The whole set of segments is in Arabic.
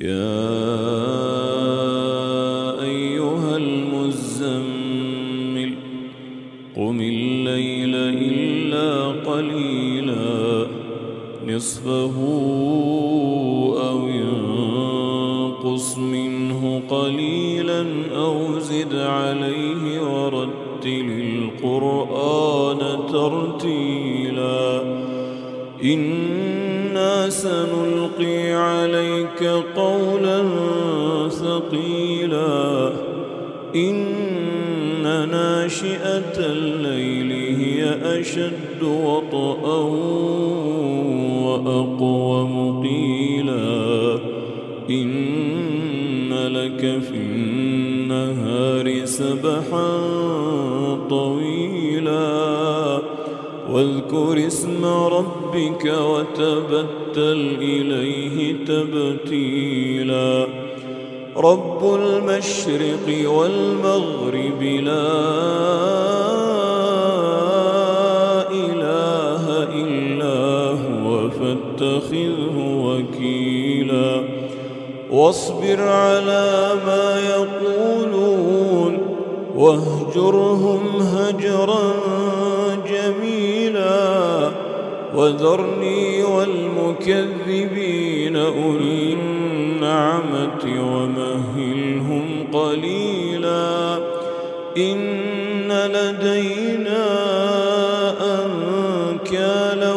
يا أيها المزمل قم الليل إلا قليلا نصفه أو ينقص منه قليلا أو زد عليه ورتل القرآن ترتيلا. إنا سنلقي عليك قولا ثقيلا إن ناشئة الليل هي أشد وطئا وأقوم قيلا إن لك في النهار سبحا طويلا واذكر اسم ربك وتبتل إليه تبتيلا. رب المشرق والمغرب لا إله إلا هو فاتخذه وكيلا. واصبر على ما يقولون. واهجرهم هجرا جميلا وذرني والمكذبين أولي النعمة ومهلهم قليلا إن لدينا أنكالا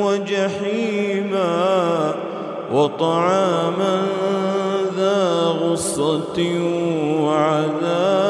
وجحيما وطعاما ذا غصة وعذابا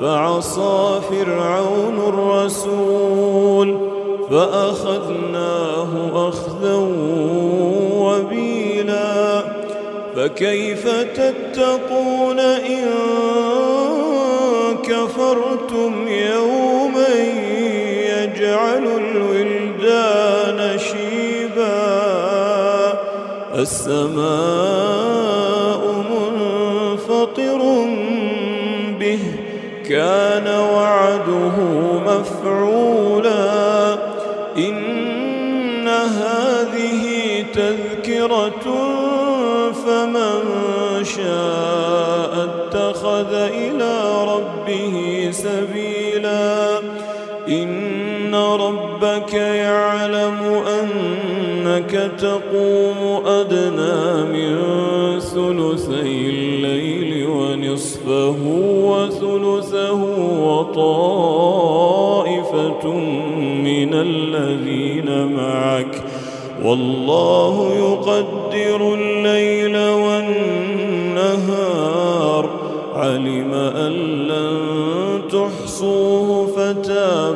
فعصى فرعون الرسول فأخذناه أخذا وبيلا فكيف تتقون إن كفرتم يوما يجعل الولدان شيبا السماء كان وعده مفعولا. إن هذه تذكرة فمن شاء اتخذ إلى ربه سبيلا. إن ربك يعلم أنك تقوم أدنى من ثلثي الليل ونصفه وثلثه وطائفة من الذين معك. والله يقدر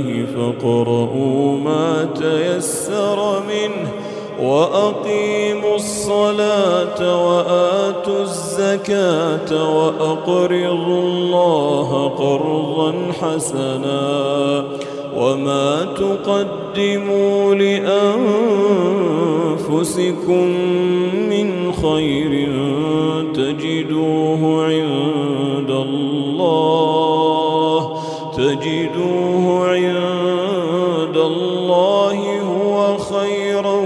الله فاقرؤوا ما تيسر منه وأقيموا الصلاة وآتوا الزكاة وأقرضوا الله قرضا حسنا وما تقدموا لأنفسكم من خير تجدوه عند تجدوه عند الله هو خيرا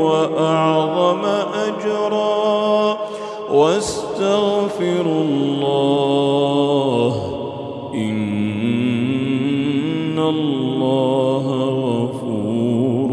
وأعظم أجرا. واستغفروا الله إن الله غفور